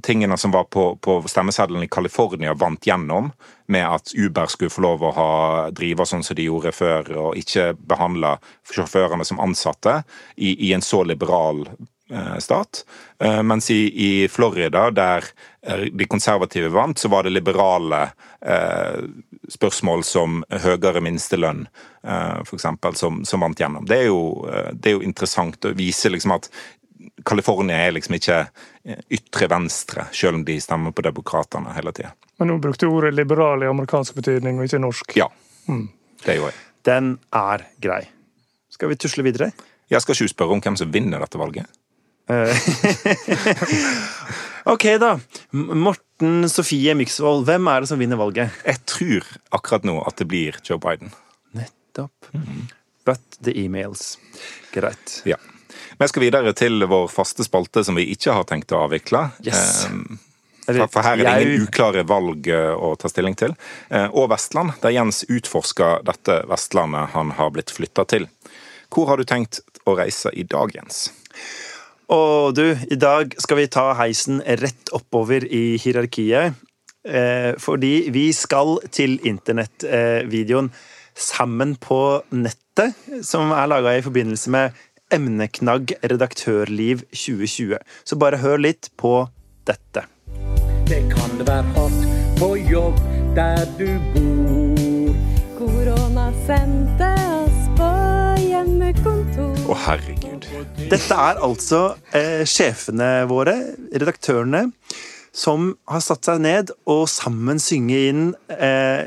tingene som var på, på stemmeseddelen i California, vant gjennom med at Uber skulle få lov å ha, drive sånn som de gjorde før, og ikke behandle sjåførene som ansatte i, i en så liberal eh, stat. Eh, mens i, i Florida, der eh, de konservative vant, så var det liberale eh, spørsmål som høyere minstelønn, eh, eksempel, som, som vant gjennom. Det er, jo, det er jo interessant å vise liksom at California er liksom ikke eh, ytre venstre, selv om de stemmer på demokratene hele tida. Men hun brukte ordet liberal i amerikansk betydning, og ikke norsk. Ja. Det gjorde jeg. Den er grei. Skal vi tusle videre? Jeg skal ikke spørre om hvem som vinner dette valget. *laughs* Ok, da. Morten Sofie Myksvold, hvem er det som vinner valget? Jeg tror akkurat nå at det blir Joe Biden. Nettopp. But the emails. Greit. Ja. Vi skal videre til vår faste spalte som vi ikke har tenkt å avvikle. Yes. Eh, For, her er det ingen uklare valg eh, å ta stilling til. Eh, Og Vestland, der Jens utforsker dette Vestlandet han har blitt flytta til. Hvor har du tenkt å reise i dag, Jens? Og du, i dag skal vi ta heisen rett oppover i hierarkiet. Eh, fordi vi skal til internettvideoen Sammen på nettet, som er laga i forbindelse med emneknagg redaktørliv 2020. Så bare hør litt på dette. Det kan være hardt på jobb der du bor. Korona sendte oss på hjemmekontor. Å, herregud. Dette er altså eh, sjefene våre, redaktørene, som har satt seg ned og sammen synge inn eh,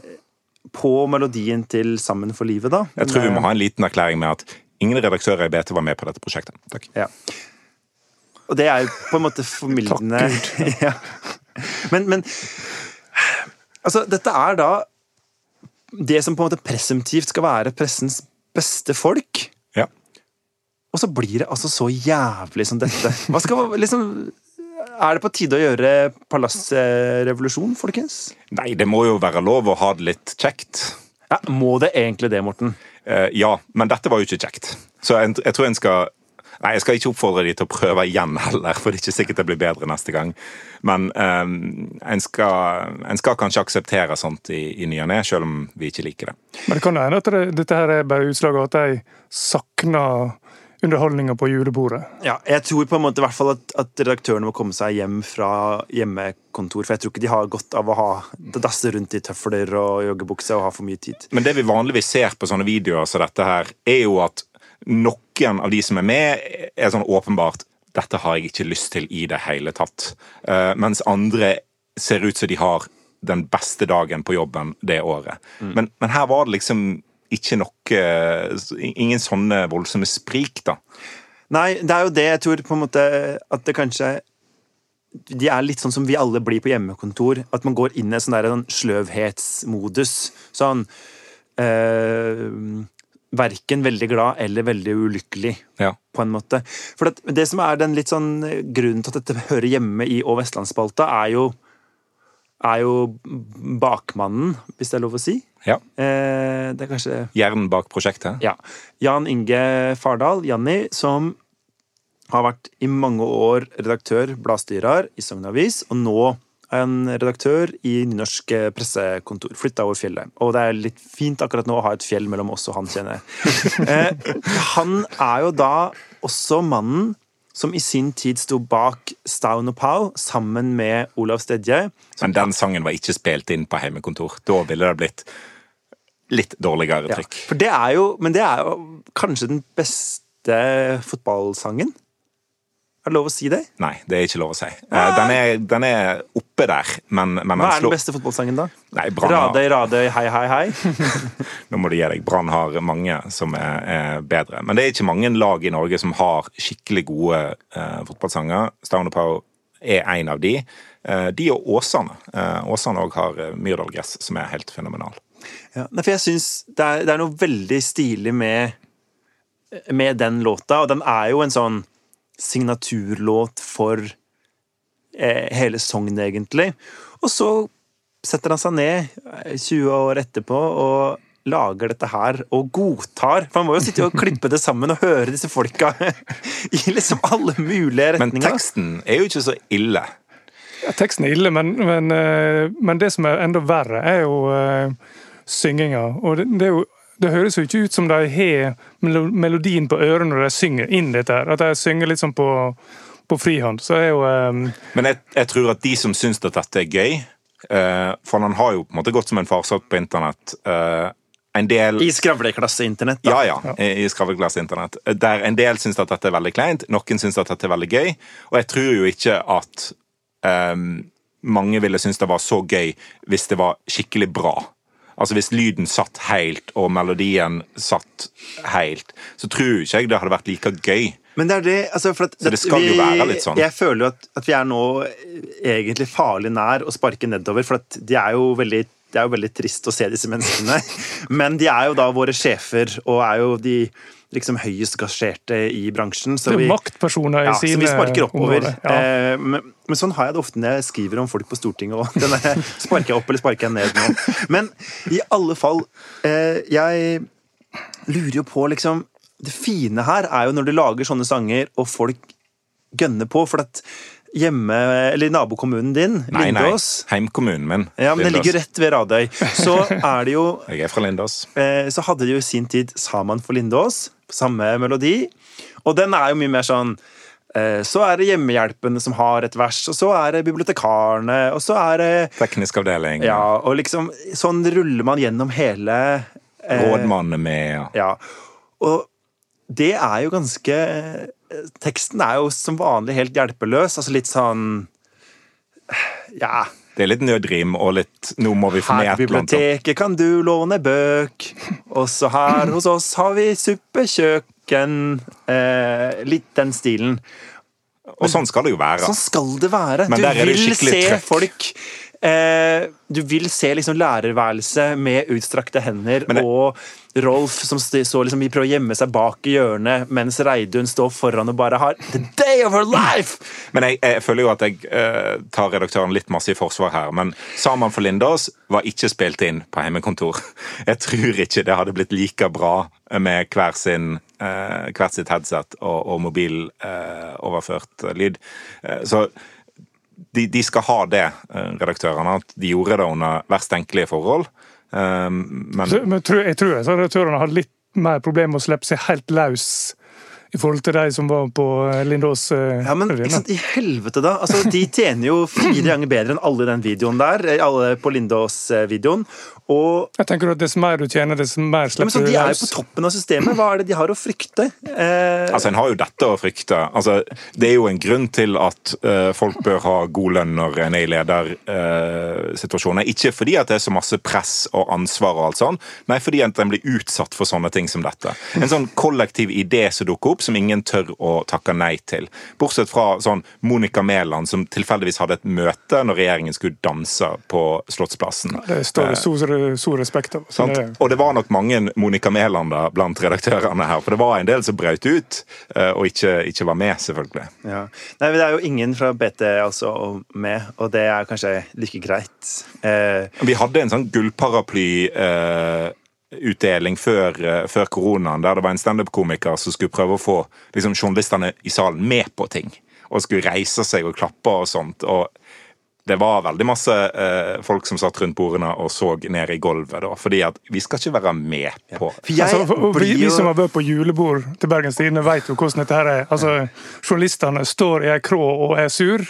på melodien til Sammen for livet, da. Jeg tror vi må ha en liten erklæring med at ingen redaktører i BT var med på dette prosjektet. Takk. Ja. Og det er jo på en måte formildende. *laughs* *laughs* ja. Men, men Altså, dette er da det som på en måte presumptivt skal være pressens beste folk. Ja. Og så blir det altså så jævlig som dette. Hva skal liksom Er det på tide å gjøre palassrevolusjon, folkens? Nei, det må jo være lov å ha det litt kjekt. Ja, Må det egentlig det, Morten? Eh, ja, men dette var jo ikke kjekt. Så jeg, jeg tror en skal Nei, jeg skal ikke oppfordre de til å prøve igjen heller, for det er ikke sikkert det blir bedre neste gang. Men eh, en, skal, en skal kanskje akseptere sånt i, i ny og ne, selv om vi ikke liker det. Men det kan hende at det, dette her er bare utslag av at de sakner underholdninga på julebordet. Ja, jeg tror på en måte i hvert fall at, at redaktørene må komme seg hjem fra hjemmekontor. For jeg tror ikke de har godt av å ha dasse rundt i tøfler og joggebukse og ha for mye tid. Men det vi vanligvis ser på sånne videoer som dette her, er jo at noen av de som er med, er sånn åpenbart dette har jeg ikke lyst til i det hele tatt. Uh, mens andre ser ut som de har den beste dagen på jobben det året. Mm. Men, men, her var det liksom ikke noe Ingen sånne voldsomme sprik, da. Nei, det er jo det jeg tror på en måte at det kanskje De er litt sånn som vi alle blir på hjemmekontor. At man går inn i sånn, der, en sløvhetsmodus. Sånn øh, verken veldig glad eller veldig ulykkelig, ja. på en måte. For det, det, som er den litt sånn grunnen til at dette hører hjemme i Å Vestlandsspalta, er jo er jo bakmannen, hvis det er lov å si. Ja. Eh, det er kanskje Hjernen bak prosjektet? Ja. Jan Inge Fardal, Janni, som har vært i mange år redaktør, bladstyrer i Sogn Avis, og nå er han redaktør i Nynorsk pressekontor. Flytta over fjellet. Og det er litt fint akkurat nå å ha et fjell mellom oss og han, kjenner jeg. *laughs* Eh, han er jo da også mannen som i sin tid sto bak Staun og Pau sammen med Olav Stedje. Men den sangen var ikke spilt inn på hjemmekontor. Da ville det blitt litt dårligere trykk. Ja, for det er jo, men det er jo kanskje den beste fotballsangen? Er det lov å si det? Nei, det er ikke lov å si. Eh, den er, den er, oppe der, men, men Hva er den beste fotballsangen, da? Nei, Radøy, Radøy, hei, hei, hei. *laughs* Nå må du gi deg. Brann har mange som er, er, bedre. Men det er ikke mange lag i Norge som har skikkelig gode eh, fotballsanger. Stavne Pau er en av de. Eh, de og Åsane. Åsane òg har Myrdal Gress, som er helt fenomenal. Ja, for jeg syns det, det, er noe veldig stilig med, med den låta, og den er jo en sånn signaturlåt for eh, hele Sogn, egentlig. Og så setter han seg ned 20 eh, år etterpå og lager dette her og godtar. For han må jo sitte og klippe det sammen og høre disse folka *laughs* i liksom alle mulige retninger. Men teksten er jo ikke så ille. Ja, teksten er ille, men, men, eh, men, det som er enda verre, er jo uh, synginga. Og det, det er jo det høres jo ikke ut som de har melodien på øret når de synger inn dette. her. At de synger litt sånn på, på frihånd. Så er jo um... Men jeg, jeg, tror at de som syns at dette er gøy uh, For han har jo på en måte gått som en farsott på internett. Uh, en del I skravleklasse-internett, da. Ja, ja. I, i skravleklasse-internett. Der en del syns at dette er veldig kleint, noen syns at dette er veldig gøy. Og jeg tror jo ikke at um, mange ville synes det var så gøy hvis det var skikkelig bra. Altså Hvis lyden satt helt, og melodien satt helt, så tror ikke jeg det hadde vært like gøy. Men det er det, altså for at, Så det skal vi, jo være litt sånn. Jeg føler jo at, at, vi er nå egentlig farlig nær å sparke nedover, for at de er jo veldig det er jo veldig trist å se disse menneskene. *laughs* Men de er jo da våre sjefer, og er jo de liksom høyest gasjerte i bransjen. Så vi, maktpersoner i ja, sine Så vi sparker oppover. Ja. Eh, men, men, sånn har jeg det ofte når jeg skriver om folk på Stortinget òg. Sparker jeg opp eller sparker jeg ned nå? Men i alle fall eh, Jeg lurer jo på, liksom Det fine her er jo når du lager sånne sanger, og folk gønner på. for at hjemme, eller nabokommunen din, nei, Lindås Nei, heimkommunen min. Ja, men den ligger rett ved Radøy. Så er det jo *laughs* Jeg er fra Lindås. Eh, så hadde de jo i sin tid Saman for Lindås, samme melodi. Og den er jo mye mer sånn eh, så er det hjemmehjelpene som har et vers, og så er det bibliotekarene, og så er det Teknisk avdeling. Ja, og liksom Sånn ruller man gjennom hele eh, Rådmannen er med, ja. ja. Og det er jo ganske Teksten er jo som vanlig helt hjelpeløs. Altså litt sånn Ja. Det er litt nødrim og litt Nå må vi få med et eller annet. biblioteket kan du låne bøk. Også her hos oss har vi suppekjøkken. Eh, litt den stilen. Og sånn skal det jo være. Sånn skal det være. Men du vil se trøkk. folk eh, Du vil se liksom lærerværelse med utstrakte hender det- og Rolf som så liksom liksom, prøver å gjemme seg bak i hjørnet, mens Reidun står foran og bare har The day of her life! Men jeg, jeg føler jo at jeg eh, tar redaktøren litt masse i forsvar her. Men Saman for Lindås var ikke spilt inn på hjemmekontor. *laughs* Jeg tror ikke det hadde blitt like bra med hver, sin, eh, hvert sitt headset og, og mobiloverført lyd. Eh, så de, de skal ha det, eh, redaktørene. At de gjorde det under verst tenkelige forhold. Eh, men Men jeg tror, altså, redaktørene har litt mer problemer med å slippe seg helt løs i forhold til de som var på eh, Lindås. eh, Ja, men ikke sant, I helvete, da! Altså, De tjener jo fire ganger bedre enn alle i den videoen der. eh, Alle på Lindås-videoen. Og Jeg tenker at Dess mer du tjener, dess mer slipper du du De er jo på toppen av systemet. Hva er det de har å frykte? Eh, Altså, En har jo dette å frykte. Altså, det er jo en grunn til at uh, folk bør ha god lønn når en er i ledersituasjoner. ikke fordi at det er så masse press og ansvar, og alt sånn, nei, fordi at en blir utsatt for sånne ting som dette. En sånn kollektiv idé som dukker opp, som ingen tør å takke nei til. Bortsett fra sånn Monica Mæland, som tilfeldigvis hadde et møte når regjeringen skulle danse på Slottsplassen. Det står det stor, stor respekt av. Og det var nok mange Monica Mæland blant redaktørene her. For det var en del som brøt ut, eh, og ikke, ikke var med, selvfølgelig. Ja. Nei, men Det er jo ingen fra BT altså med, og det er kanskje like greit. Eh, Vi hadde en sånn gullparaply-utdeling før, eh, før koronaen, der det var en standup-komiker som skulle prøve å få liksom, journalistene i salen med på ting. Og skulle reise seg og klappe og sånt. og det var veldig masse eh, folk som satt rundt bordene og så ned i gulvet. da, fordi at vi skal ikke være med på for jeg Altså, for- for, vi, vi som har vært på julebord til Bergens Tidende, vet jo hvordan dette her er. Altså, Journalistene står i ei krå og er sur.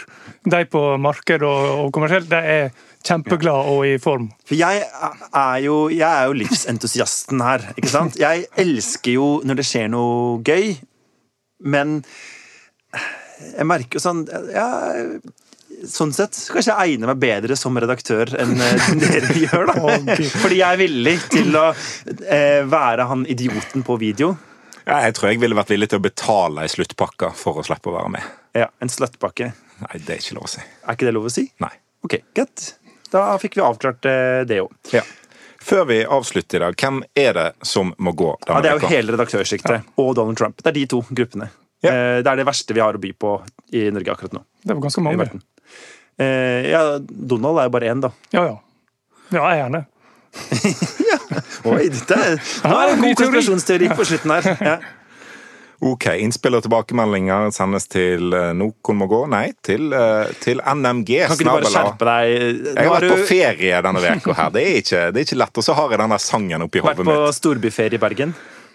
De på marked og, og kommersielt, de er kjempeglade og i form. For jeg er jo, jeg er jo livsentusiasten her, ikke sant? Jeg elsker jo når det skjer noe gøy, men jeg merker jo sånn ja, Sånn sett kanskje jeg egner meg bedre som redaktør enn eh, *laughs* dere gjør. da. Fordi jeg er villig til å eh, være han idioten på video. Ja, jeg tror jeg ville vært villig til å betale ei sluttpakke for å slippe å være med. Ja, En sluttpakke. Nei, det er ikke lov å si. Er ikke det lov å si? Nei. Ok, greit. Da fikk vi avklart eh, det òg. Ja. Før vi avslutter i dag, hvem er det som må gå Ja, det er jo veka? hele redaktørsjiktet og Donald Trump. Det er de to gruppene. Ja. Eh, Det er det verste vi har å by på i Norge akkurat nå. Det var ganske mange. Eh, Ja, Donald er jo bare én, da. Ja, ja. Ja, jeg er gjerne. *laughs* Oi, dette er, nå er det en god teori. konspirasjonsteori på slutten her. *laughs* Ja. Ok, Innspill og tilbakemeldinger sendes til Nokon Noen må gå? Nei, til, eh, til NMG. Kan ikke du bare skjerpe deg? Jeg Nå har har vært på ferie denne uka her. Det er ikke, det er ikke lett. Og så har jeg denne sangen oppi vært hodet på storbyferie i Bergen.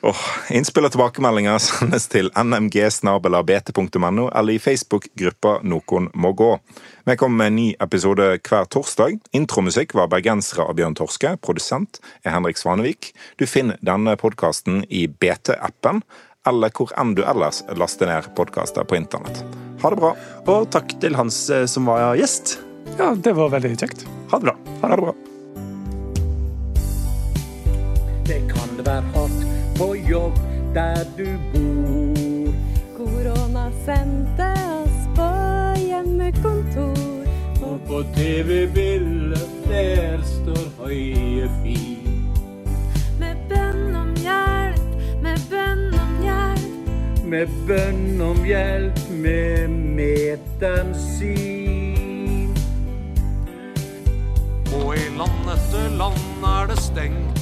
Åh, innspill og tilbakemeldinger sendes til nmg-bt.no eller i Facebook-gruppa Noen må gå. Vi kommer med en ny episode hver torsdag. Intromusikk var bergensere av Bjørn Torske. Produsent er Henrik Svanevik. Du finner denne podkasten i BT-appen, eller hvor enn du ellers laster ned podkaster på internett. Ha det bra. Og takk til Hans eh, som var gjest. Ja, det var veldig kjekt. Ha det bra. Ha det bra. Det kan være hardt på jobb der du bor. Korona sendte oss på hjemmekontor. Og på TV-bildet der står høye fin. Med bønn om hjelp, med bønn om hjelp. Med bønn om hjelp med meteren. Og i land etter land er det stengt.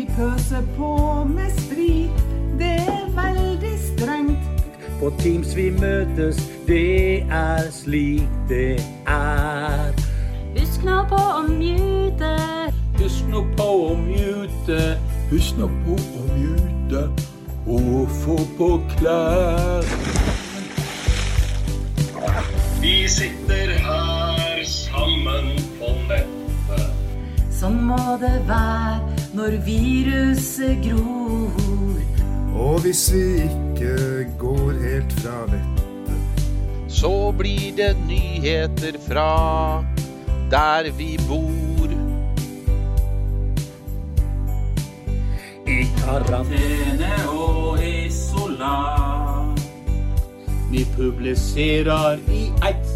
Vi pøser på med sprit, det er veldig strengt. På Teams vi møtes, det er slik det er. Husk nå på å mute. Husk nå på å mute. Husk nå på å mute og få på klær. Vi sitter her sammen på nettet. Sånn må det være når viruset gror. Og hvis vi ikke går helt fra vettet, så blir det nyheter fra der vi bor. I karantene og isolat. Vi publiserer i ett,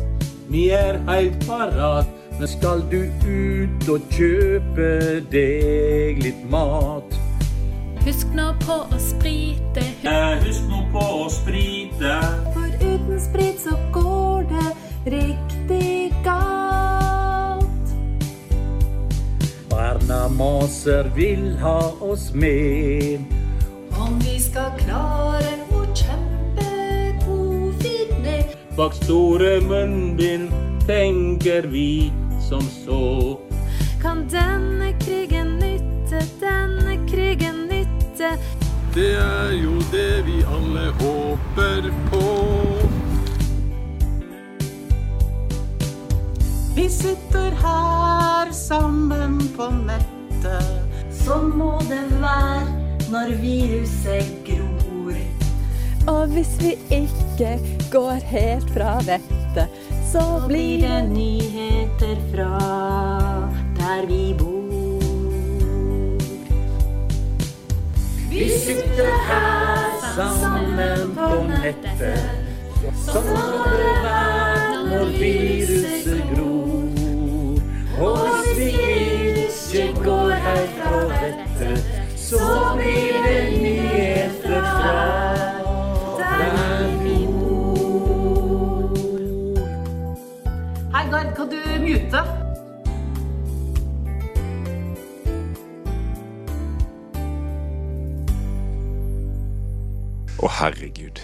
vi er heilt parat. Men skal du ut og kjøpe deg litt mat? Husk nå på å sprite. Husk nå på å sprite. For uten sprit så går det riktig galt. Barna maser, vil ha oss med. Om vi skal klare å kjempe covid ned. Bak store munnbind tenker vi som så. Kan denne krigen nytte, denne krigen nytte? Det er jo det vi alle håper på. Vi sitter her sammen på nettet. Sånn må det være når viruset gror. Og hvis vi ikke går helt fra vettet, så blir det nyheter fra der vi bor. Vi sitter her sammen på nettet. Må det være når viruset gror. Og hvis vi ikke går herfra vettet, så blir det nyheter fra Hei, Gard, kan du mute? Å, herregud.